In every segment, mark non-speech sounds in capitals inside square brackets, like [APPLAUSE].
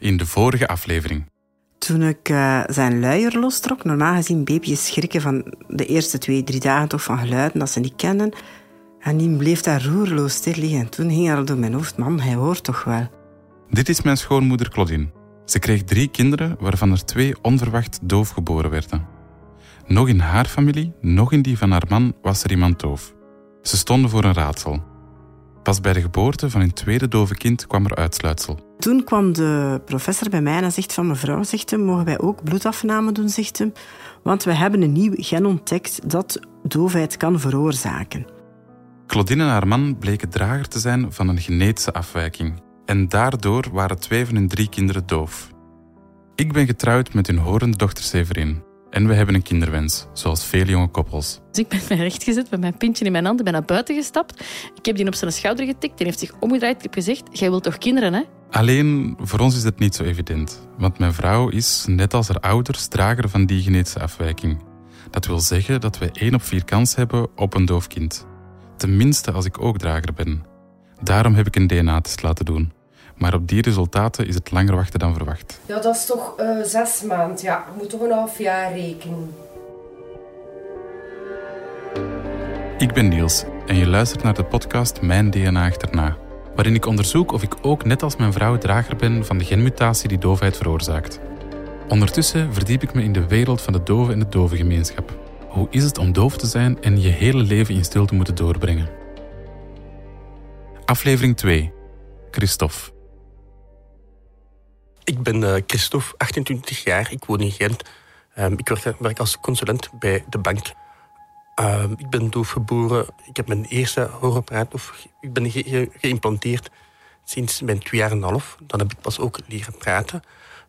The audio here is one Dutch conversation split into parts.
in de vorige aflevering. Toen ik uh, zijn luier lostrok, normaal gezien baby's schrikken van de eerste twee, drie dagen toch van geluiden dat ze niet kennen. En die bleef daar roerloos stil liggen. En toen ging er door mijn hoofd, man, hij hoort toch wel. Dit is mijn schoonmoeder Claudine. Ze kreeg drie kinderen, waarvan er twee onverwacht doof geboren werden. Nog in haar familie, nog in die van haar man, was er iemand doof. Ze stonden voor een raadsel. Pas bij de geboorte van hun tweede dove kind kwam er uitsluitsel. Toen kwam de professor bij mij en zegt van mevrouw, zegt hem, mogen wij ook bloedafname doen, zegt hem. Want we hebben een nieuw gen ontdekt dat doofheid kan veroorzaken. Claudine en haar man bleken drager te zijn van een genetische afwijking. En daardoor waren twee van hun drie kinderen doof. Ik ben getrouwd met hun horende dochter Severin. En we hebben een kinderwens, zoals vele jonge koppels. Dus ik ben [LAUGHS] mij rechtgezet met mijn pintje in mijn hand, ben naar buiten gestapt. Ik heb die op zijn schouder getikt, die heeft zich omgedraaid. Ik heb gezegd, jij wilt toch kinderen, hè? Alleen, voor ons is het niet zo evident. Want mijn vrouw is, net als haar ouders, drager van die genetische afwijking. Dat wil zeggen dat wij één op vier kans hebben op een doof kind. Tenminste als ik ook drager ben. Daarom heb ik een DNA-test laten doen. Maar op die resultaten is het langer wachten dan verwacht. Ja, dat is toch uh, zes maanden. Ja, je moet toch een half jaar rekenen. Ik ben Niels en je luistert naar de podcast Mijn DNA achterna. Waarin ik onderzoek of ik ook net als mijn vrouw drager ben van de genmutatie die doofheid veroorzaakt. Ondertussen verdiep ik me in de wereld van de dove en de dove gemeenschap. Hoe is het om doof te zijn en je hele leven in stilte moeten doorbrengen? Aflevering 2. Christophe. Ik ben uh, Christophe, 28 jaar. Ik woon in Gent. Um, ik werk, als consulent bij de bank. Um, ik ben doofgeboren. Ik heb mijn eerste hoorapparaat, of ik ben ge ge geïmplanteerd sinds mijn twee jaar en een half. Dan heb ik pas ook leren praten.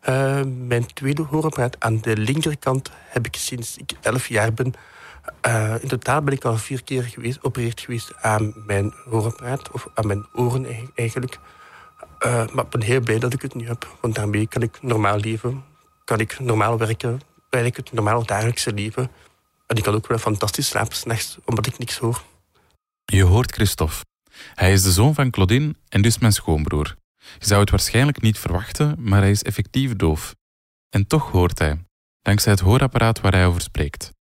Uh, mijn tweede hoorapparaat aan de linkerkant heb ik sinds ik 11 jaar ben. Uh, in totaal ben ik al vier keer geweest, geopereerd geweest aan mijn hoorapparaat, of aan mijn oren eigenlijk. Uh, maar ik ben heel blij dat ik het nu heb. Want daarmee kan ik normaal leven. Kan ik normaal werken. Eigenlijk het normaal dagelijkse leven. En ik kan ook wel fantastisch slapen s'nachts, omdat ik niks hoor. Je hoort Christophe. Hij is de zoon van Claudine en dus mijn schoonbroer. Je zou het waarschijnlijk niet verwachten, maar hij is effectief doof. En toch hoort hij, dankzij het hoorapparaat waar hij over spreekt.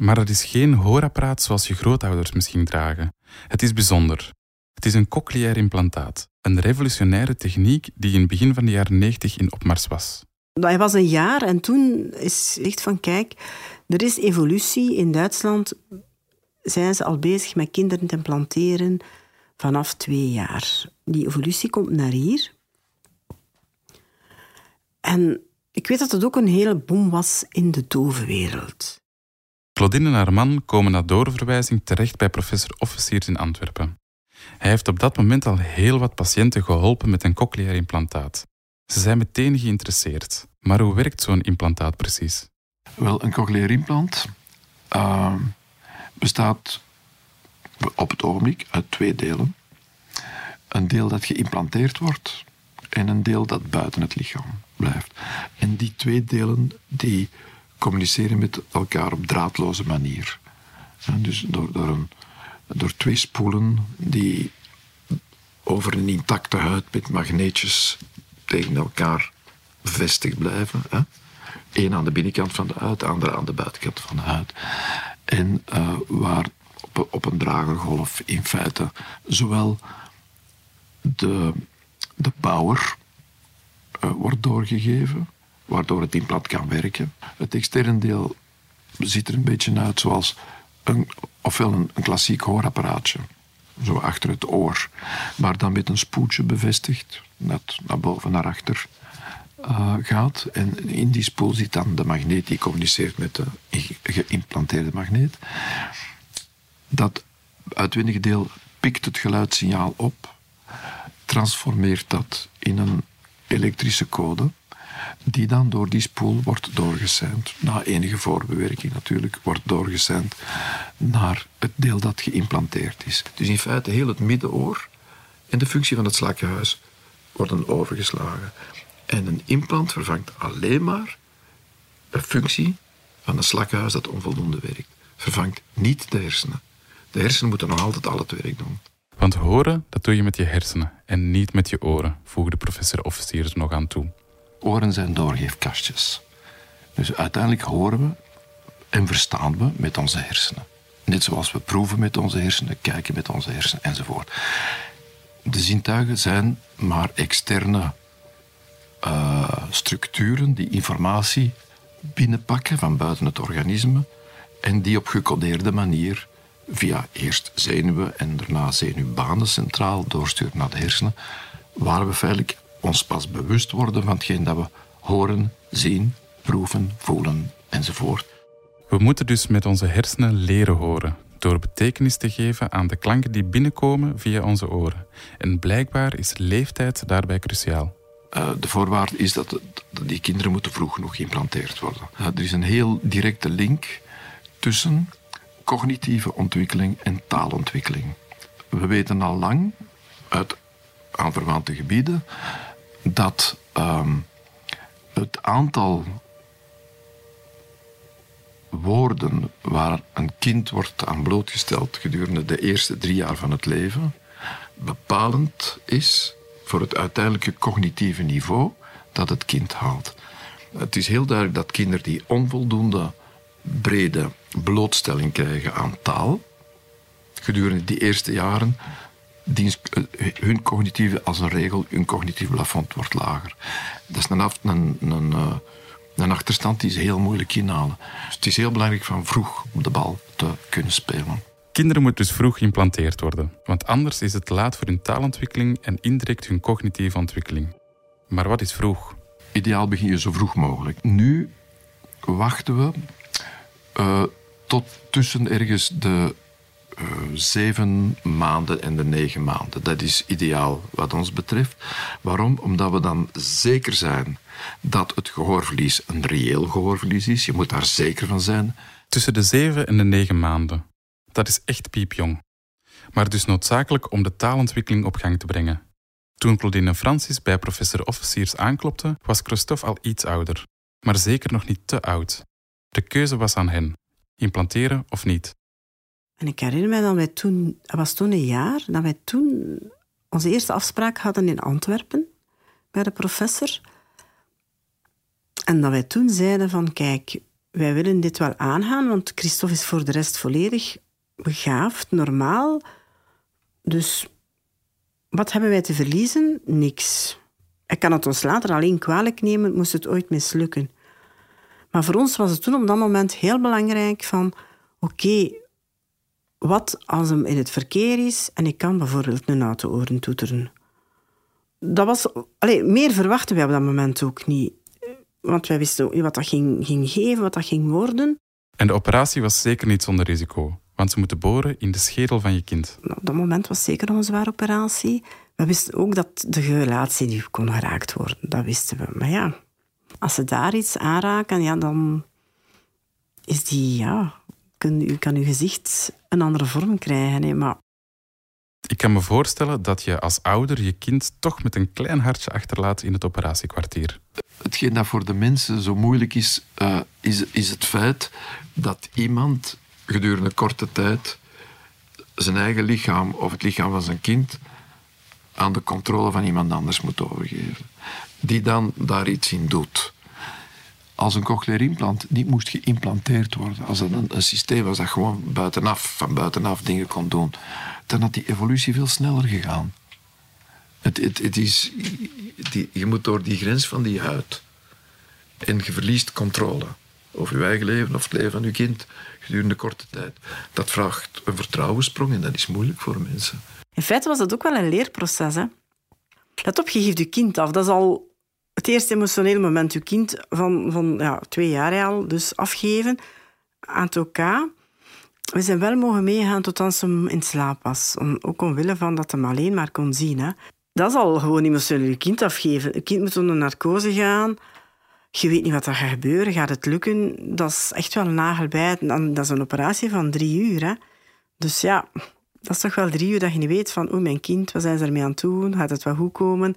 Maar het is geen hoorapparaat zoals je grootouders misschien dragen. Het is bijzonder. Het is een cochleair implantaat, een revolutionaire techniek die in het begin van de jaren 90 in opmars was. Hij was een jaar en toen is echt van kijk, er is evolutie. In Duitsland zijn ze al bezig met kinderen te implanteren vanaf twee jaar. Die evolutie komt naar hier. En ik weet dat het ook een hele boom was in de dove wereld. Claudine en haar man komen na doorverwijzing terecht bij professor Officiers in Antwerpen. Hij heeft op dat moment al heel wat patiënten geholpen met een cochleair implantaat. Ze zijn meteen geïnteresseerd. Maar hoe werkt zo'n implantaat precies? Wel, een cochleair implant uh, bestaat op het ogenblik uit twee delen. Een deel dat geïmplanteerd wordt en een deel dat buiten het lichaam blijft. En die twee delen die communiceren met elkaar op draadloze manier. dus door, door een door twee spoelen die over een intacte huid met magneetjes tegen elkaar bevestigd blijven. Hè? Eén aan de binnenkant van de huid, de andere aan de buitenkant van de huid. En uh, waar op, een dragergolf in feite zowel de, de power uh, wordt doorgegeven, waardoor het implant kan werken. Het externe deel ziet er een beetje uit zoals een, ofwel een, een klassiek hoorapparaatje, zo achter het oor, maar dan met een spoeltje bevestigd, net naar boven naar achter uh, gaat. En in die spoel zit dan de magneet die communiceert met de geïmplanteerde magneet. Dat uitwendige deel pikt het geluidssignaal op, transformeert dat in een elektrische code die dan door die spoel wordt doorgesend, na enige voorbewerking natuurlijk, wordt doorgesend naar het deel dat geïmplanteerd is. Dus in feite heel het middenoor en de functie van het slakkenhuis worden overgeslagen. En een implant vervangt alleen maar de functie van een slakkenhuis dat onvoldoende werkt. Vervangt niet de hersenen. De hersenen moeten nog altijd al het werk doen. Want horen, dat doe je met je hersenen en niet met je oren, voegde professor Officier er nog aan toe. Oren zijn doorgeefkastjes. Dus uiteindelijk horen we en verstaan we met onze hersenen. Net zoals we proeven met onze hersenen, kijken met onze hersenen enzovoort. De zintuigen zijn maar externe uh, structuren die informatie binnenpakken van buiten het organisme en die op gecodeerde manier via eerst zenuwen en daarna zenuwbanen centraal doorsturen naar de hersenen, waar we feitelijk ons pas bewust worden van hetgeen dat we horen, zien, proeven, voelen enzovoort. We moeten dus met onze hersenen leren horen, door betekenis te geven aan de klanken die binnenkomen via onze oren. En blijkbaar is leeftijd daarbij cruciaal. Uh, de voorwaarde is dat, die kinderen moeten vroeg genoeg geïmplanteerd worden. Uh, er is een heel directe link tussen cognitieve ontwikkeling en taalontwikkeling. We weten al lang uit aanverwante gebieden dat uh, het aantal woorden waar een kind wordt aan blootgesteld gedurende de eerste drie jaar van het leven bepalend is voor het uiteindelijke cognitieve niveau dat het kind haalt. Het is heel duidelijk dat kinderen die onvoldoende brede blootstelling krijgen aan taal gedurende die eerste jaren hun cognitieve, als een regel, hun cognitieve plafond wordt lager. Dat is een, een, een, eh, een achterstand die is heel moeilijk inhalen. Dus het is heel belangrijk van vroeg op de bal te kunnen spelen. Kinderen moeten dus vroeg geïmplanteerd worden, want anders is het laat voor hun taalontwikkeling en indirect hun cognitieve ontwikkeling. Maar wat is vroeg? Ideaal begin je zo vroeg mogelijk. Nu wachten we uh, tot tussen ergens de uh, zeven maanden en de negen maanden. Dat is ideaal wat ons betreft. Waarom? Omdat we dan zeker zijn dat het gehoorverlies een reëel gehoorverlies is. Je moet daar zeker van zijn. Tussen de zeven en de negen maanden. Dat is echt piepjong. Maar dus noodzakelijk om de taalontwikkeling op gang te brengen. Toen Claudine Francis bij professor Officiers aanklopten, was Christophe al iets ouder. Maar zeker nog niet te oud. De keuze was aan hen. Implanteren of niet. En ik herinner me dat wij toen, het was toen een jaar, dat wij toen onze eerste afspraak hadden in Antwerpen bij de professor. En dat wij toen zeiden van, kijk, wij willen dit wel aangaan, want Christophe is voor de rest volledig begaafd, normaal. Dus wat hebben wij te verliezen? Niks. Hij kan het ons later alleen kwalijk nemen, moest het ooit mislukken. Maar voor ons was het toen op dat moment heel belangrijk van... Oké, wat als hem in het verkeer is en ik kan bijvoorbeeld een auto oren toeteren? Dat was... Allez, meer verwachten wij op dat moment ook niet. Want wij wisten wat dat ging, ging geven, wat dat ging worden. En de operatie was zeker niet zonder risico. Want ze moeten boren in de schedel van je kind. Op dat moment was zeker een zware operatie. We wisten ook dat de relatie die kon geraakt worden. Dat wisten we. Maar ja, als ze daar iets aanraken, ja, dan is die, ja, kan, u kan uw gezicht een andere vorm krijgen. Hè. Maar ik kan me voorstellen dat je als ouder je kind toch met een klein hartje achterlaat in het operatiekwartier. Hetgeen dat voor de mensen zo moeilijk is, uh, is, is het feit dat iemand gedurende korte tijd zijn eigen lichaam of het lichaam van zijn kind aan de controle van iemand anders moet overgeven. Die dan daar iets in doet. Als een cochlear implant niet moest geïmplanteerd worden, als het een, systeem was dat gewoon buitenaf, van buitenaf dingen kon doen, dan had die evolutie veel sneller gegaan. Het, het, het is, die, je moet door die grens van die huid. En je verliest controle over je eigen leven of het leven van je kind gedurende korte tijd. Dat vraagt een vertrouwenssprong en dat is moeilijk voor mensen. In feite was dat ook wel een leerproces. Hè? Let op, je geeft je kind af. Dat is al het eerste emotionele moment. Je kind van, van ja, twee jaar al dus afgeven aan het OK. We zijn wel mogen meegaan tot als hem in slaap was. Om, ook omwille van dat hem alleen maar kon zien. Hè. Dat is al gewoon emotioneel je kind afgeven. Je kind moet onder narcose gaan. Je weet niet wat er gaat gebeuren. Gaat het lukken? Dat is echt wel een nagelbijt. Dat is een operatie van drie uur. Hè. Dus ja, dat is toch wel drie uur dat je niet weet van... Oh, mijn kind, wat zijn ze ermee aan het doen? Gaat het wel goed komen?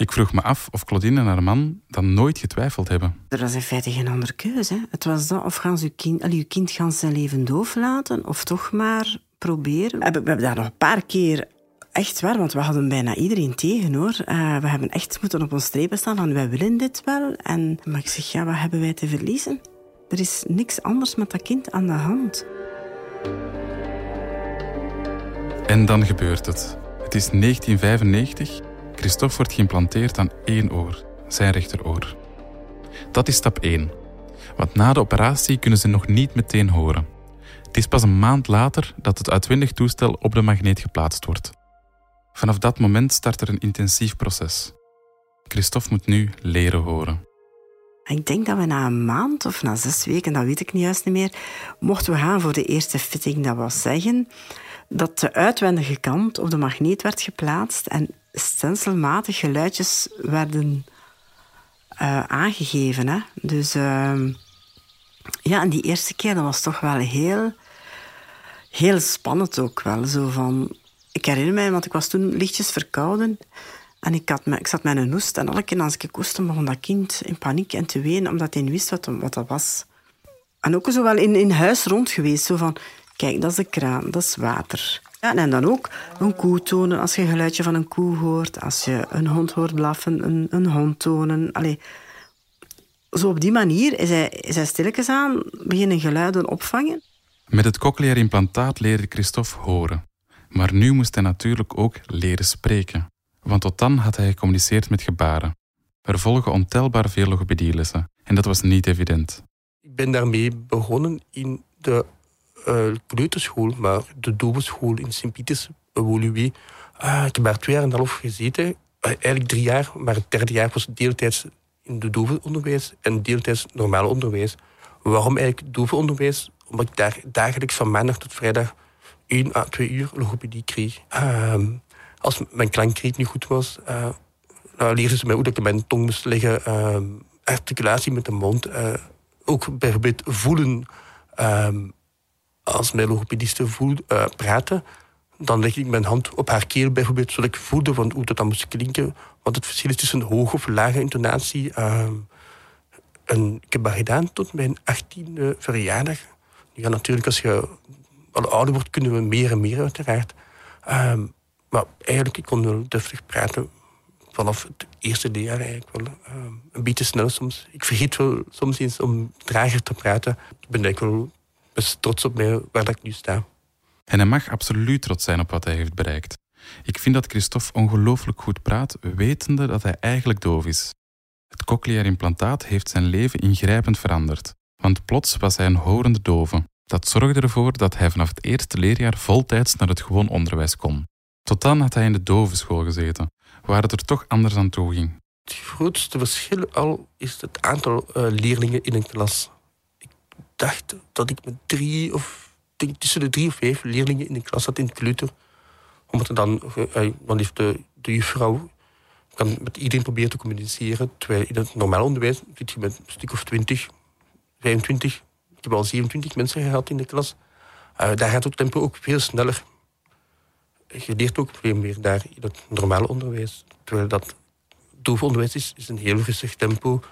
Ik vroeg me af of Claudine en haar man dan nooit getwijfeld hebben. Er was in feite geen andere keuze. Het was dat, of gaan ze uw kind, uw kind gaan zijn leven doof laten, of toch maar proberen. We hebben daar nog een paar keer echt waar, want we hadden bijna iedereen tegen hoor. Uh, we hebben echt moeten op ons strepen staan van wij willen dit wel. En, maar ik zeg, ja, wat hebben wij te verliezen? Er is niks anders met dat kind aan de hand. En dan gebeurt het. Het is 1995. Christophe wordt geïmplanteerd aan één oor, zijn rechteroor. Dat is stap 1. Want na de operatie kunnen ze nog niet meteen horen. Het is pas een maand later dat het uitwendig toestel op de magneet geplaatst wordt. Vanaf dat moment start er een intensief proces. Christophe moet nu leren horen. Ik denk dat we na een maand of na zes weken, dat weet ik niet juist niet meer, mochten we gaan voor de eerste fitting. Dat was zeggen dat de uitwendige kant op de magneet werd geplaatst en stenselmatig geluidjes werden uh, aangegeven. Hè. Dus uh, ja, en die eerste keer dat was toch wel heel, heel spannend ook wel. Zo van, ik herinner mij, want ik was toen lichtjes verkouden. En ik, had, ik zat met een hoest. En elke keer als ik hoestte, begon dat kind in paniek en te wenen, omdat hij niet wist wat, wat dat was. En ook zo wel in, in huis rond geweest. Zo van, kijk, dat is de kraan, dat is water. Ja, en dan ook een koe tonen als je een geluidje van een koe hoort. Als je een hond hoort blaffen, een, een hond tonen. Allee, zo op die manier is hij, is hij stilletjes aan beginnen geluiden opvangen. Met het cochleair implantaat leerde Christophe horen. Maar nu moest hij natuurlijk ook leren spreken. Want tot dan had hij gecommuniceerd met gebaren. Er volgen ontelbaar veel logopedielessen en dat was niet evident. Ik ben daarmee begonnen in de uh, kleuterschool, maar de dovenschool in Sint-Pieters, Woluwe. Uh, ik heb daar twee jaar en een half gezeten. Uh, eigenlijk drie jaar, maar het derde jaar was deeltijds in de dovenonderwijs en deeltijds normaal onderwijs. Waarom eigenlijk dovenonderwijs? Omdat ik daar dagelijks van maandag tot vrijdag één à twee uur logopedie kreeg. Ehm, als mijn klankkreet niet goed was, nou, leerden ze mij hoe ik mijn tong moest leggen, ehm, articulatie met de mond, ook bijvoorbeeld voelen. Ehm, als mijn logopediste voel, uh, praten, dan leg ik mijn hand op haar keel bijvoorbeeld, zodat ik voelde van hoe dat dan moest klinken. Want het verschil is tussen hoge of lage intonatie. Uh, en ik heb dat gedaan tot mijn 18e verjaardag. Ja, natuurlijk, als je al ouder wordt, kunnen we meer en meer uiteraard. Uh, maar eigenlijk, ik kon wel deftig praten vanaf het eerste jaar eigenlijk wel. Ehm, een beetje snel soms. Ik vergeet wel soms eens om trager te praten. Ik ben eigenlijk wel best trots op mij waar ik nu sta. En hij mag absoluut trots zijn op wat hij heeft bereikt. Ik vind dat Christophe ongelooflijk goed praat, wetende dat hij eigenlijk doof is. Het cochleair implantaat heeft zijn leven ingrijpend veranderd, want plots was hij een horende dove. Dat zorgde ervoor dat hij vanaf het eerste leerjaar voltijds naar het gewoon onderwijs kon. Tot dan had hij in de dovenschool gezeten, waar het er toch anders aan toe ging. Het grootste verschil al is het aantal uh, leerlingen in een klas dacht dat ik met drie of denk, tussen de drie of vijf leerlingen in de klas zat in het kleuter. Omdat dan, uh, dan heeft de, de juffrouw kan met iedereen proberen te communiceren. Terwijl in het normaal onderwijs zit je met een stuk of 20, 25. Ik heb al 27 mensen gehad in de klas. Uh, daar gaat het tempo ook veel sneller. Je leert ook veel meer daar in het normale onderwijs. Terwijl dat onderwijs is, is een heel rustig tempo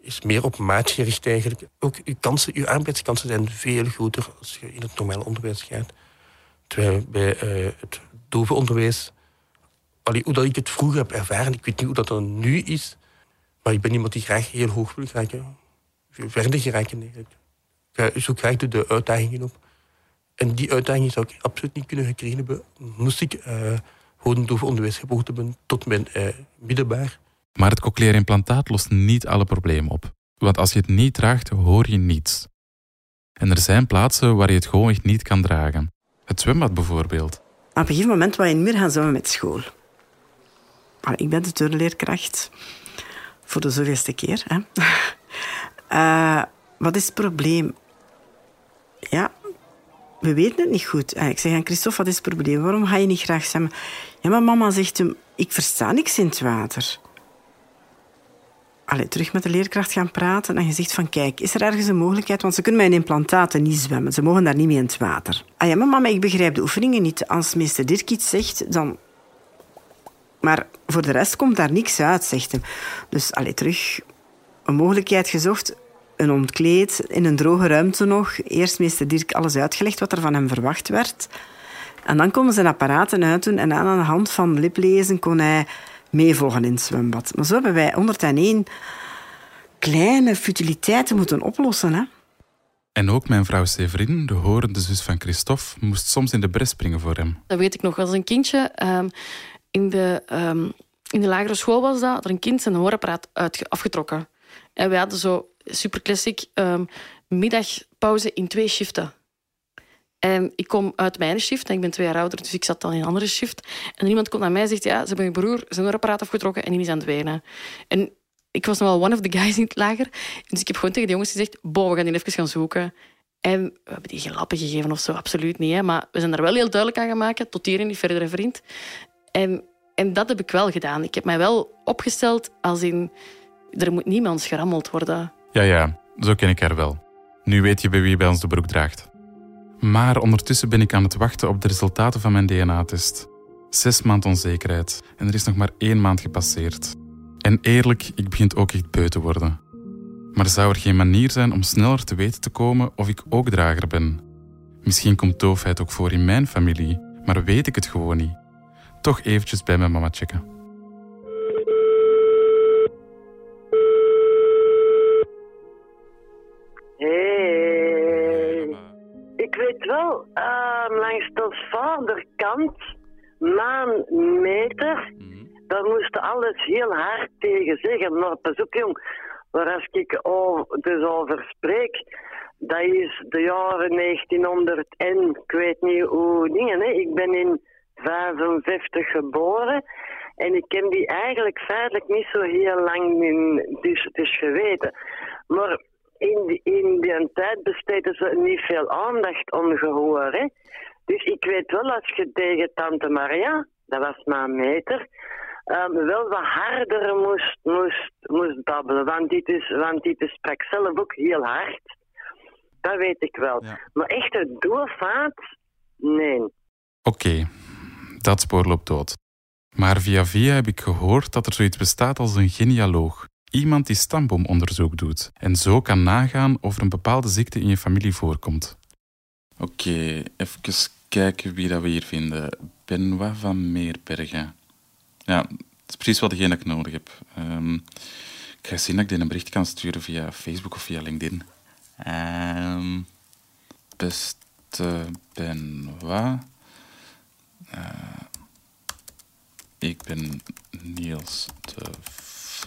is meer op maat gericht eigenlijk. Ook uw, kansen, uw arbeidskansen zijn veel groter als je in het normale onderwijs gaat. Terwijl bij uh, het dovenonderwijs, allee, hoe ik het vroeger heb ervaren, ik weet niet hoe dat dan nu is, maar ik ben iemand die graag heel hoog wil geraken. Verder geraken eigenlijk. Ik zoek graag de, de uitdagingen op. En die uitdaging zou ik absoluut niet kunnen gekregen hebben, moest ik uh, gewoon dovenonderwijs gevolgd hebben tot mijn uh, middelbaar. Maar het cochleair implantaat lost niet alle problemen op. Want als je het niet draagt, hoor je niets. En er zijn plaatsen waar je het gewoon echt niet kan dragen. Het zwembad bijvoorbeeld. Op een gegeven moment wou je niet meer gaan zwemmen met school. Maar ik ben de turnleerkracht. Voor de zoveelste keer. Hè. Uh, [LAUGHS] wat is het probleem? Ja, we weten het niet goed. Eh, ik zeg aan Christophe, wat is het probleem? Waarom ga je niet graag zwemmen? Ja, maar mama zegt hem, ik versta niks in het water allee, terug met de leerkracht gaan praten en je zegt van kijk, is er ergens een mogelijkheid? Want ze kunnen een implantaten niet zwemmen. Ze mogen daar niet mee in het water. Ah ja, maar mama, ik begrijp de oefeningen niet. Als meester Dirk iets zegt, dan... Maar voor de rest komt daar niks uit, zegt hem. Dus allee, terug een mogelijkheid gezocht. Een ontkleed, in een droge ruimte nog. Eerst meester Dirk alles uitgelegd wat er van hem verwacht werd. En dan konden ze apparaten uitdoen en aan de hand van liplezen kon hij meevolgen in het zwembad. Maar zo hebben wij 101 kleine futiliteiten moeten oplossen. Hè? En ook mijn vrouw Severin, de horende zus van Christophe, moest soms in de bres springen voor hem. Dat weet ik nog. Als een kindje ehm, in, de, ehm, in de lagere school was dat, er een kind zijn hoorapparaat uit, afgetrokken. En wij hadden zo super classic um, middagpauze in twee shiften. En ik kom uit mijn shift en ik ben twee jaar ouder, dus ik zat dan in een andere shift. En iemand komt naar mij en zegt, ja, ze hebben je broer zijn hoorapparaat afgetrokken en die is aan het wenen. En ik was nog wel one of the guys in het lager. Dus ik heb gewoon tegen de jongens gezegd, bo, we gaan die even gaan zoeken. En we hebben die geen lappen gegeven of zo, absoluut niet. Hè. Maar we zijn daar wel heel duidelijk aan gemaakt, tot hier en verdere vriend. En, en dat heb ik wel gedaan. Ik heb mij wel opgesteld als in, er moet niemand gerammeld worden. Ja, ja, zo ken ik haar wel. Nu weet je bij wie bij ons de broek draagt. Maar ondertussen ben ik aan het wachten op de resultaten van mijn DNA-test. Zes maand onzekerheid en er is nog maar één maand gepasseerd. En eerlijk, ik begin ook echt beu te worden. Maar zou er geen manier zijn om sneller te weten te komen of ik ook drager ben? Misschien komt doofheid ook voor in mijn familie, maar weet ik het gewoon niet. Toch eventjes bij mijn mama checken. Weet wel, uh, langs de vaderkant, maanmeter, daar moesten alles heel hard tegen zeggen. Maar pas op jong, waar als ik over, dus over spreek, dat is de jaren 1900 en ik weet niet hoe dingen. Hè. Ik ben in 55 geboren en ik heb die eigenlijk feitelijk niet zo heel lang in, dus, dus geweten. Maar in die, in die tijd besteden ze niet veel aandacht om gehoor. Hè. Dus ik weet wel, als je tegen tante Maria, dat was mijn meter, um, wel wat harder moest, moest, moest babbelen. Want dit, is, want dit sprak zelf ook heel hard. Dat weet ik wel. Maar echt het doorvaat, nee. Oké, dat spoor loopt dood. Maar via via heb ik gehoord dat er zoiets bestaat als een genealoog. Iemand die stamboomonderzoek doet en zo kan nagaan of er een bepaalde ziekte in je familie voorkomt. Oké, even kijken wie dat we hier vinden. Benoit van Meerbergen. Ja, dat is precies wat ik nodig heb. Um, ik ga zien dat ik die een bericht kan sturen via Facebook of via LinkedIn. Um, beste Benoit. Uh, ik ben Niels de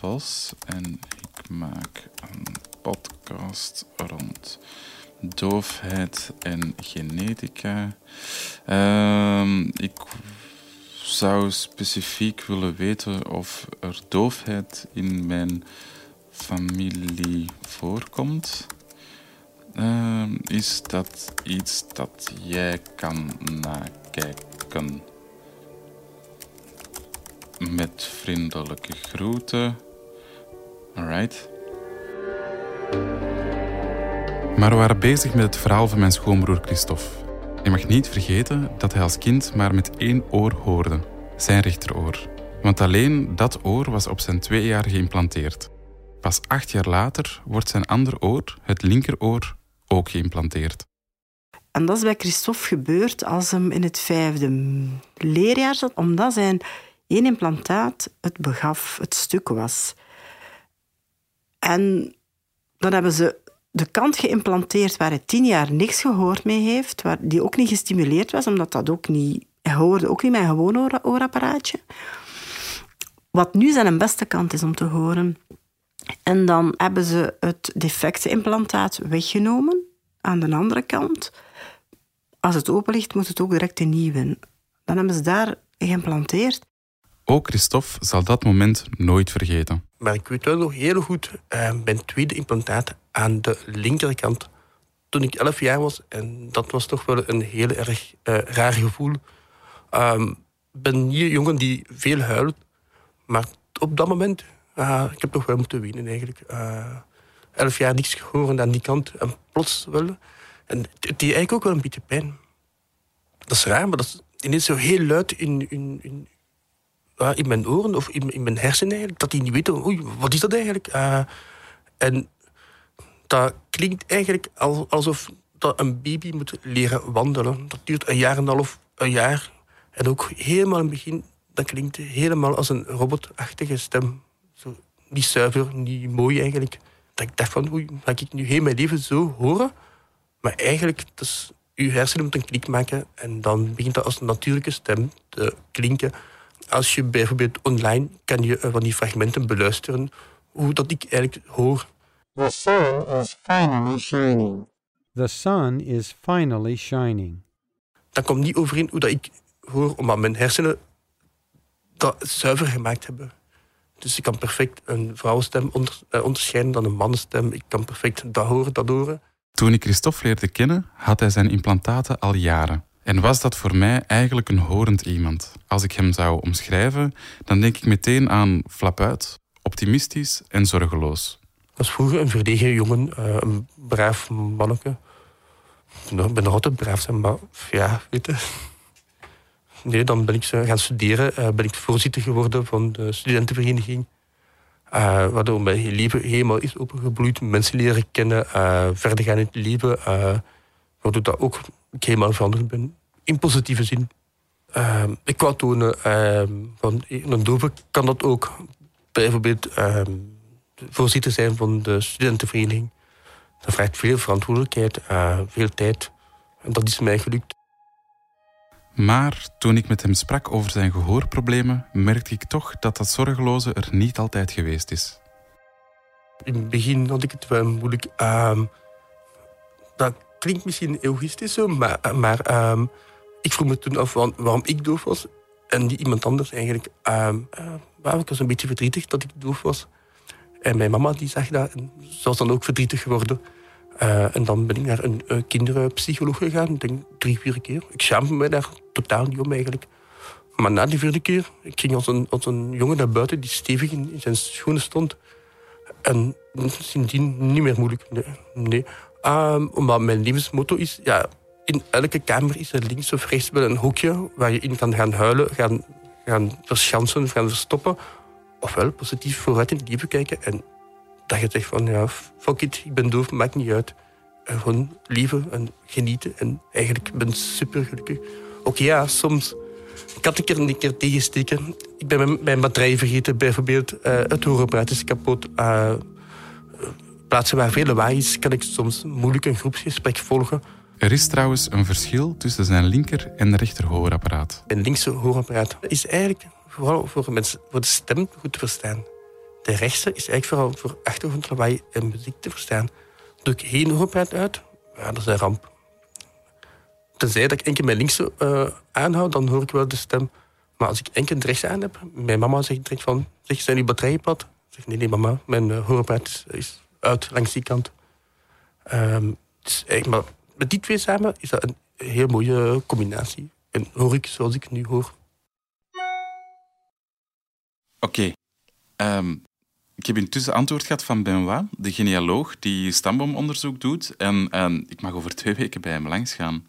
En ik maak een podcast rond doofheid en genetica. Uh, ik zou specifiek willen weten of er doofheid in mijn familie voorkomt. Uh, is dat iets dat jij kan nakijken? Met vriendelijke groeten. Alright. Maar we waren bezig met het verhaal van mijn schoonbroer Christophe. Je mag niet vergeten dat hij als kind maar met één oor hoorde, zijn rechteroor. Want alleen dat oor was op zijn twee jaar geïmplanteerd. Pas acht jaar later wordt zijn ander oor, het linkeroor, ook geïmplanteerd. En dat is bij Christophe gebeurd als hem in het vijfde leerjaar zat, omdat zijn één implantaat het begaf, het stuk was. En dan hebben ze de kant geïmplanteerd waar hij tien jaar niks gehoord mee heeft, waar die ook niet gestimuleerd was, omdat dat ook niet... Hoorde ook niet mijn gewoon oorapparaatje. Wat nu zijn beste kant is om te horen. En dan hebben ze het defecte implantaat weggenomen aan de andere kant. Als het open ligt, moet het ook direct een nieuwe. Dan hebben ze daar geïmplanteerd. Ook Christophe zal dat moment nooit vergeten. Maar ik weet wel nog heel goed, uh, mijn tweede implantaat aan de linkerkant toen ik 11 jaar was. En dat was toch wel een heel erg uh, raar gevoel. Um, ben hier een jongen die veel huilt. Maar op dat moment, uh, ik heb toch wel moeten winnen eigenlijk. Elf jaar niks gehoord aan die kant. En plots wel. En het deed eigenlijk ook wel een beetje pijn. Dat is raar, maar dat is ineens zo heel luid in, in, in, in mijn oren of in, in mijn hersenen. Dat die niet weten, oei, wat is dat eigenlijk? en dat klinkt eigenlijk alsof dat een baby moet leren wandelen. Dat duurt een jaar en een half een jaar. En ook helemaal in het begin, dat klinkt helemaal als een robotachtige stem. Zo, niet zuiver, niet mooi eigenlijk. Dat ik dacht van, oei, ga ik nu heel mijn leven zo horen? Maar eigenlijk, dus, uw hersenen moeten een klik maken en dan begint dat als een natuurlijke stem te klinken. Als je bijvoorbeeld online kan je van die fragmenten beluisteren, hoe dat ik eigenlijk hoor. The sun is finally shining. The sun is finally shining. Dat komt niet overeen hoe dat ik hoor, omdat mijn hersenen dat zuiver gemaakt hebben. Dus ik kan perfect een vrouwenstem onder, eh, onderscheiden dan een mannenstem. Ik kan perfect dat horen, dat horen. Toen ik Christophe leerde kennen, had hij zijn implantaten al jaren. En was dat voor mij eigenlijk een horend iemand. Als ik hem zou omschrijven, dan denk ik meteen aan flapuit, optimistisch en zorgeloos. Ik was vroeger een verdegen jongen, eh, een braaf manneke. Ik ben nog altijd braaf maar ja, weet je. Nee, dan ben ik gaan studeren. Uh, ben ik voorzitter geworden van de studentenvereniging. Uh, waardoor mijn leven helemaal is opengebloeid. Mensen leren kennen, verder gaan in het leven. waardoor dat ook helemaal veranderd ben. In positieve zin. ik wou tonen, van een dove kan dat ook. Bijvoorbeeld voorzitter zijn van de studentenvereniging. Dat vraagt veel verantwoordelijkheid, veel tijd. En dat is mij gelukt. Maar toen ik met hem sprak over zijn gehoorproblemen, merkte ik toch dat dat zorgeloze er niet altijd geweest is. In het begin had ik het wel moeilijk. Dat klinkt misschien egoïstisch maar, um, ik vroeg me toen af waarom ik doof was en niet iemand anders eigenlijk. Um, ik was een beetje verdrietig dat ik doof was. En mijn mama die zag dat en ze dan ook verdrietig geworden. Uh, en dan ben ik naar een uh, kinderpsycholoog gegaan, denk drie, vier keer. Ik schaamde me daar totaal niet om eigenlijk. Maar na die vierde keer, ik ging als een, als een jongen naar buiten die stevig in, zijn schoenen stond. En sindsdien niet meer moeilijk. Nee. Omdat mijn levensmotto is, ja, in elke kamer is er links of rechts wel een hoekje waar je in kan gaan huilen, gaan, gaan verschansen, gaan verstoppen. Ofwel positief vooruit in het leven kijken en dat je zegt van ja, fuck it, ik ben doof, maakt niet uit. En gewoon leven en genieten. En eigenlijk ben super gelukkig. Oké, ja, soms kan ik er een keer tegensteken. Ik ben mijn, batterij vergeten, bijvoorbeeld. Uh, het hoorapparaat is kapot. Uh, plaatsen waar veel lawaai is, kan ik soms moeilijk een groepsgesprek volgen. Er is trouwens een verschil tussen zijn linker en rechter hoorapparaat. Mijn linkse hoorapparaat is eigenlijk vooral voor, mensen, voor de stem goed te verstaan. De rechtse is eigenlijk vooral voor achtergrondlawaai en muziek te verstaan. Doe ik geen hoorapparaat uit, ja, dat is een ramp. Tenzij dat ik enkel mijn linkse uh, aanhoud, dan hoor ik wel de stem. Maar als ik enkel de rechtse aan heb, mijn mama zegt direct van... Zeg, zijn die batterijen pad? Ik zeg, nee, nee, mama, mijn uh, hoorapparaat is, uit langs die kant. Dus maar met die twee samen is dat een heel mooie combinatie. En hoor ik zoals ik nu hoor. Oké. Um, ik heb intussen antwoord gehad van Benoit, de genealoog die stamboomonderzoek doet. En, en ik mag over twee weken bij hem langs gaan.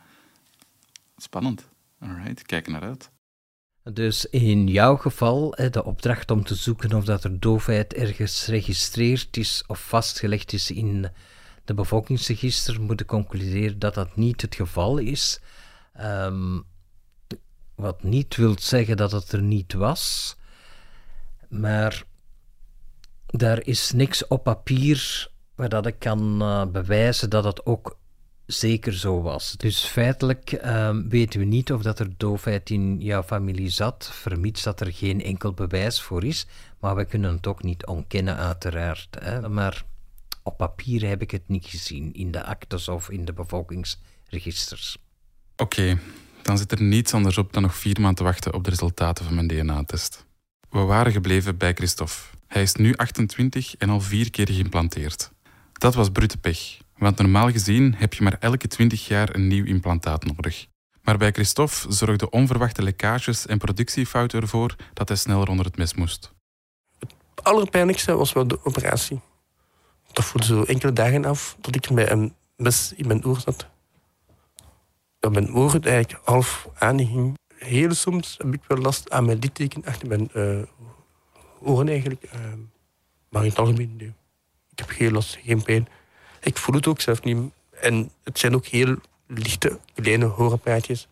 Spannend. Alright, kijk naar uit. Dus in jouw geval, de opdracht om te zoeken of dat er doofheid ergens geregistreerd is of vastgelegd is in de bevolkingsregister, moet ik concluderen dat dat niet het geval is. Um, wat niet wil zeggen dat het er niet was, maar daar is niks op papier waar dat ik kan uh, bewijzen dat het ook zeker zo was. Dus feitelijk uh, weten we niet of dat er doofheid in jouw familie zat, vermits dat er geen enkel bewijs voor is. Maar we kunnen het ook niet ontkennen, uiteraard. Hè. Maar op papier heb ik het niet gezien, in de actes of in de bevolkingsregisters. Oké, dan zit er niets anders op dan nog vier maanden te wachten op de resultaten van mijn DNA-test. We waren gebleven bij Christophe. Hij is nu 28 en al vier keer geïmplanteerd. Dat was brute pech, want normaal gezien heb je maar elke 20 jaar een nieuw implantaat nodig. Maar bij Christophe zorgden onverwachte lekkages en productiefouten ervoor dat hij sneller onder het mes moest. Het allerpijnlijkste was wel de operatie. Dat voelde zo enkele dagen af dat ik met een mes in mijn oor zat. Dat mijn oor eigenlijk half aanging. Heel soms heb ik wel last aan mijn litteken achter mijn uh, oren eigenlijk. Uh, maar in het algemeen. Ik heb geen last, geen pijn. Ik voel het ook zelf niet. En het zijn ook heel lichte, kleine hoorapparaatjes.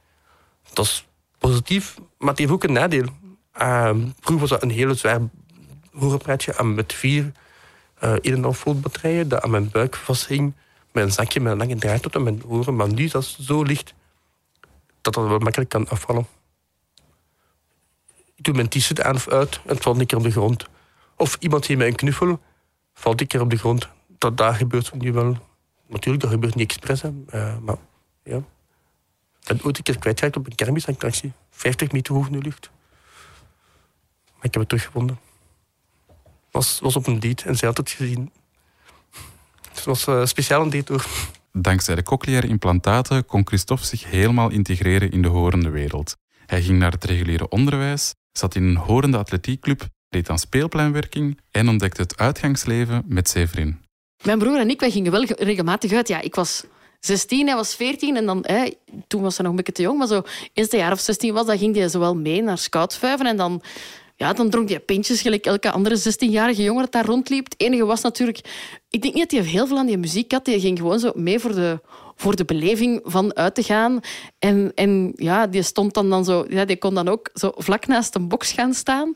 Dat is positief, maar het heeft ook een nadeel. Uh, vroeger was dat een hele zwaar horenpraatje met vier uh, in en batterijen dat aan mijn buik vasthing met een zakje met een lange draad tot aan mijn oren. Maar nu is dat zo licht dat dat wel makkelijk kan afvallen. Ik doe mijn t-shirt aan of uit en het valt een keer op de grond. Of iemand geeft mij een knuffel, valt een keer op de grond. Dat daar gebeurt nu wel. Natuurlijk, dat gebeurt niet expres, uh, maar ja. En ooit een keer kwijtgeraakt op een kermisattractie. 50 meter hoog in de lucht. Maar ik heb het teruggevonden. Was, was op een date en zij had het gezien. Het was uh, speciaal een date hoor. Dankzij de cochleaire implantaten kon Christophe zich helemaal integreren in de horende wereld. Hij ging naar het reguliere onderwijs, zat in een horende atletiekclub, deed aan speelpleinwerking en ontdekte het uitgangsleven met vriend. Mijn broer en ik wij gingen wel regelmatig uit. Ja, ik was 16, hij was 14 en dan, toen was hij nog een beetje te jong, maar zo eerste jaar of 16 was, dan ging hij zo wel mee naar scoutsvuiven en dan ja, dan dronk hij pintjes gelijk elke andere 16-jarige jongen dat daar rondliep. Het enige was natuurlijk... Ik denk niet dat hij heel veel aan die muziek had. Die ging gewoon zo mee voor de, voor de beleving van uit te gaan. En, en ja, die stond dan, dan zo... Ja, die kon dan ook zo vlak naast een box gaan staan.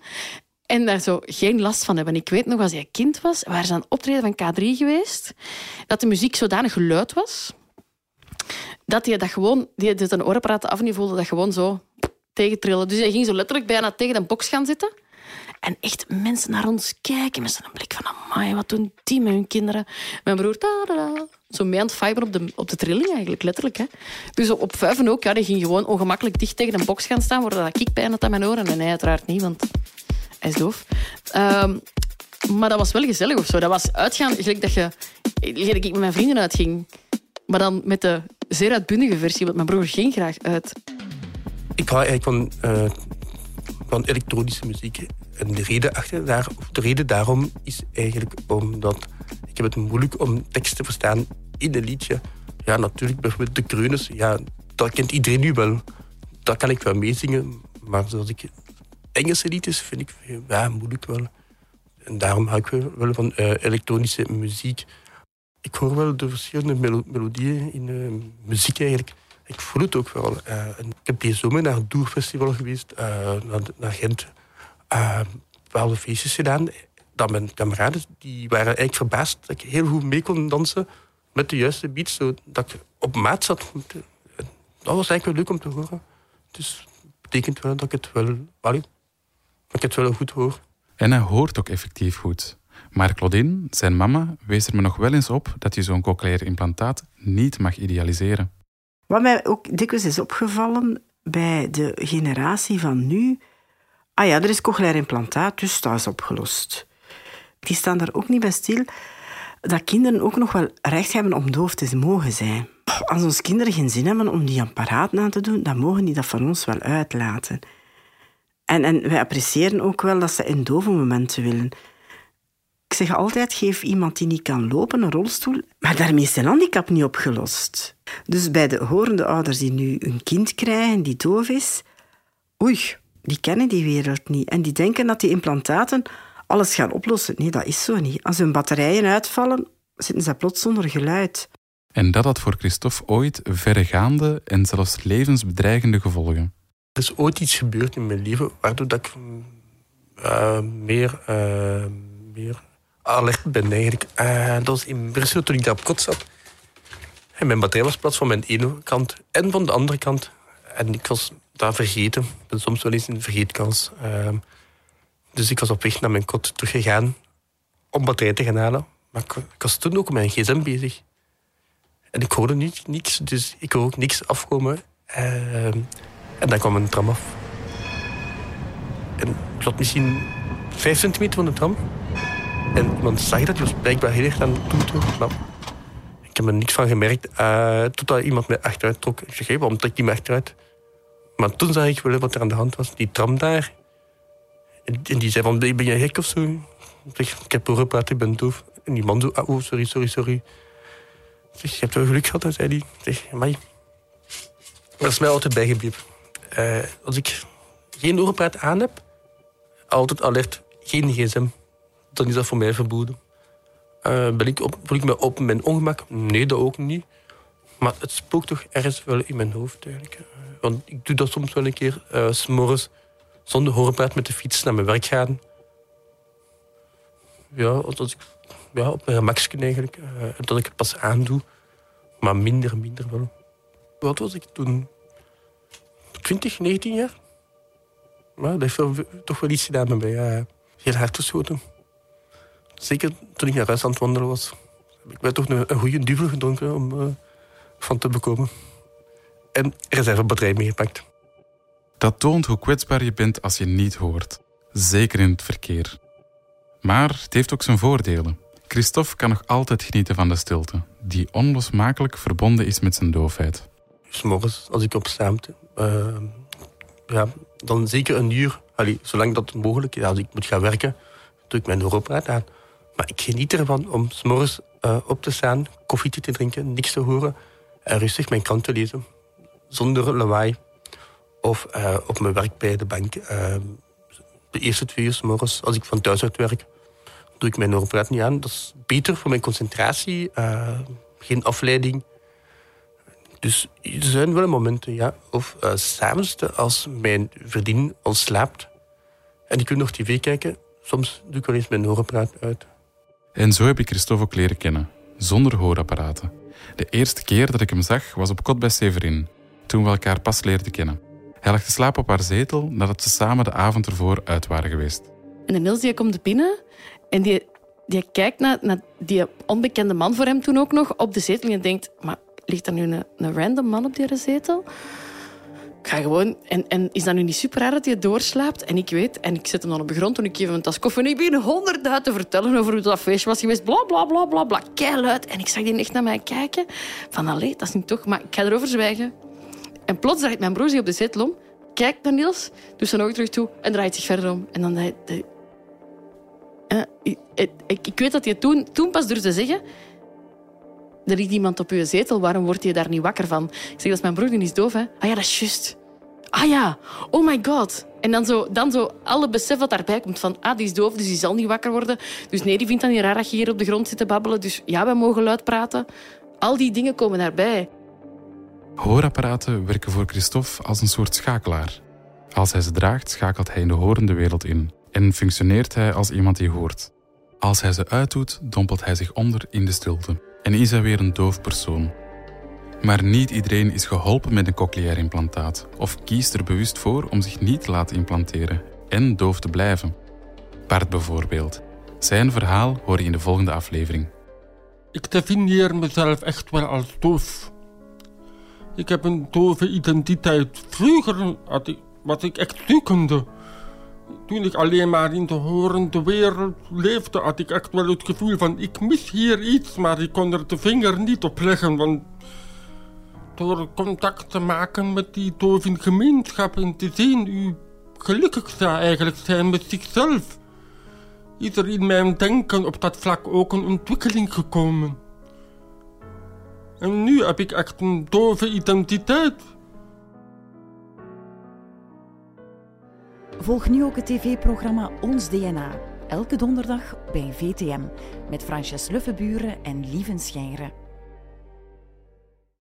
En daar zo geen last van hebben. Ik weet nog, als hij kind was, waren ze aan het optreden van K3 geweest, dat de muziek zodanig geluid was, dat hij dat gewoon... Die een oorapparaat af en die voelde dat gewoon zo tegentrillen. Dus hij ging zo letterlijk bijna tegen een box gaan zitten. En echt mensen naar ons kijken met zo'n blik van... Amai, wat doen die met hun kinderen? Mijn broer... Da, zo mee aan het op de, op de trilling eigenlijk, letterlijk. Hè. Dus op vuiven ook. Ja, die ging gewoon ongemakkelijk dicht tegen een box gaan staan... waardoor ik pijn had aan mijn oren. En hij uiteraard niet, want hij is doof. Um, maar dat was wel gezellig of zo. Dat was uitgaan, gelijk dat je... Gelijk ik met mijn vrienden uitging. Maar dan met de zeer uitbundige versie, want mijn broer ging graag uit. Ik hou eigenlijk van, uh, van elektronische muziek. En de reden, achter daar, de reden daarom is eigenlijk omdat ik heb het moeilijk om tekst te verstaan in een liedje. Ja, natuurlijk, bijvoorbeeld de kreunes, ja, dat kent iedereen nu wel. Dat kan ik wel meezingen, maar zoals ik Engelse liedjes vind ik ja, moeilijk wel. En daarom hou ik wel van uh, elektronische muziek. Ik hoor wel de verschillende melodieën in uh, muziek eigenlijk. Ik voel het ook wel. Uh, ik heb deze zomer naar het Doerfestival geweest, naar, naar Gent bepaalde feestjes gedaan. Dat mijn kameraden die waren eigenlijk verbaasd dat ik heel goed mee kon dansen met de juiste beats, zodat ik op maat zat. Dat was eigenlijk wel leuk om te horen. Dus betekent wel dat ik het wel, dat ik het wel goed hoor. En hij hoort ook effectief goed. Maar Claudine, zijn mama, wees er me nog wel eens op dat je zo'n cochleair implantaat niet mag idealiseren. Wat mij ook dikwijls is opgevallen bij de generatie van nu, Ah ja, er is cochleair implantaat, dus dat is opgelost. Die staan daar ook niet bij stil dat kinderen ook nog wel recht hebben om doof te mogen zijn. Als onze kinderen geen zin hebben om die apparaat na te doen, dan mogen die dat van ons wel uitlaten. En, en wij appreciëren ook wel dat ze in dove momenten willen. Ik zeg altijd, geef iemand die niet kan lopen een rolstoel, maar daarmee is zijn handicap niet opgelost. Dus bij de horende ouders die nu een kind krijgen die doof is, oei, die kennen die wereld niet. En die denken dat die implantaten alles gaan oplossen. Nee, dat is zo niet. Als hun batterijen uitvallen, zitten ze plots zonder geluid. En dat had voor Christophe ooit verregaande en zelfs levensbedreigende gevolgen. Er is ooit iets gebeurd in mijn leven waardoor dat ik uh, meer, uh, meer alert ben eigenlijk. Uh, dat was in Brussel toen ik daar op kot zat. En mijn batterij was plat van mijn ene kant en van de andere kant. En ik was dat vergeten. Ik ben soms wel eens een vergeetkans. Uh, dus ik was op weg naar mijn kot teruggegaan om batterij te gaan halen. Maar ik, was toen ook met mijn gsm bezig. En ik hoorde niet, niks, dus ik hoorde ook niks afkomen. En dan kwam een tram af. En zat misschien vijf centimeter van de tram. En iemand zag dat, hij was blijkbaar heel erg aan. Maar ik heb er niks van gemerkt. Uh, totdat iemand mij achteruit trok. Ik zeg, hey, waarom trek je me achteruit? Maar toen zag ik wel wat er aan de hand was. Die tram daar. En, die zei van, ben je gek of zo? Ik heb horen praten, ik ben doof. En die man zo, oh, sorry, sorry, sorry. Ik zeg, je hebt wel geluk gehad, zei hij. Ik zeg, amai. Dat is mij altijd bijgebleven. Uh, als ik geen oorpraat aan heb, altijd alert, geen gsm. Dan is dat voor mij verboden. Uh, ben ik voel ik me op mijn ongemak? Nee, dat ook niet. Maar het spookt toch ergens wel in mijn hoofd eigenlijk. Eh, Want ik doe dat soms wel een keer, uh, s'morgens, zonder horenpraat met de fiets naar mijn werk gaan. Ja, als ik, ja op mijn gemakje eigenlijk. Dat ik het pas aandoe. Maar minder, minder wel. Wat was ik toen? 20, 19 jaar? Maar dat heeft wel, toch wel iets gedaan met mij. Ja. Heel hard geschoten. Zeker toen ik naar huis aan het wandelen was. Heb ik wel toch een, een goede duvel gedronken om uh, van te bekomen. En reservebatterij meegepakt. Dat toont hoe kwetsbaar je bent als je niet hoort. Zeker in het verkeer. Maar het heeft ook zijn voordelen. Christophe kan nog altijd genieten van de stilte, die onlosmakelijk verbonden is met zijn doofheid. S'morgens, als ik opsta, uh, ja, dan zeker een uur, allee, zolang dat mogelijk is, als ik moet gaan werken, doe ik mijn hoorapparaat aan. Maar ik geniet ervan om s'morgens uh, op te staan, koffietje te drinken, niks te horen en rustig mijn krant te lezen. Zonder lawaai. Of uh, op mijn werk bij de bank. De eerste twee uur s morgens, als ik van thuis uit werk, doe ik mijn hoorapparaat niet aan. Dat is beter voor mijn concentratie. geen afleiding. Dus er zijn wel momenten, ja. Of uh, s'avonds, als mijn vriendin al slaapt en ik wil nog tv kijken, soms doe ik wel eens mijn hoorapparaat uit. En zo heb ik Christophe ook leren kennen, zonder hoorapparaten. De eerste keer dat ik hem zag was op kot bij Severin, toen we elkaar pas leerden kennen. Hij lag te slapen op haar zetel nadat ze samen de avond ervoor uit waren geweest. En de Niels die komt binnen en die, die kijkt naar, naar die onbekende man voor hem toen ook nog op de zetel en denkt, maar ligt er nu een, random man op die zetel? Ga gewoon... En, en is dat nu niet super raar dat hij doorslaapt? En ik weet, en ik zet hem dan op de grond toen ik geef een tas koffie. En ik begin honderdduit te vertellen over hoe dat feestje was geweest. Bla, bla, bla, bla, bla. Keiluid. En ik zag die echt naar mij kijken. Van, allee, dat is niet toch... Maar ik ga erover zwijgen. En plots draait mijn broer zich op de zetel om. Kijkt naar Niels, doet zijn ogen terug toe en draait zich verder om. En dan... De, de, ik, ik, ik, weet dat hij toen, toen pas durfde zeggen er ligt iemand op uw zetel, waarom word je daar niet wakker van? Ik zeg, dat mijn broer, die is doof. Hè? Ah ja, dat is juist. Ah ja, oh my god. En dan zo, dan zo alle besef wat daarbij komt van, ah, die is doof, dus die zal niet wakker worden. Dus nee, die vindt dan niet raar dat je hier op de grond zit te babbelen. Dus ja, wij mogen luid praten. Al die dingen komen daarbij. Hoorapparaten werken voor Christophe als een soort schakelaar. Als hij ze draagt, schakelt hij in de horende wereld in en functioneert hij als iemand die hoort. Als hij ze uitdoet, dompelt hij zich onder in de stilte en is hij weer een doof persoon. Maar niet iedereen is geholpen met een cochleair implantaat of kiest er bewust voor om zich niet te laten implanteren en doof te blijven. Bart bijvoorbeeld. Zijn verhaal hoor je in de volgende aflevering. Ik definieer mezelf echt wel als doof. Ik heb een dove identiteit. Vroeger had ik, was ik echt zoekende. Toen ik alleen maar in de horende wereld leefde, had ik echt wel het gevoel van ik mis hier iets, maar ik kon er de vinger niet op leggen. Want door contact te maken met die dove gemeenschap en te zien u gelukkig zou eigenlijk zijn met zichzelf, is er in mijn denken op dat vlak ook een ontwikkeling gekomen. En nu heb ik echt een dove identiteit. Volg nu ook het tv-programma Ons DNA, elke donderdag bij VTM, met Frances Luffeburen en Lieven Schijnre.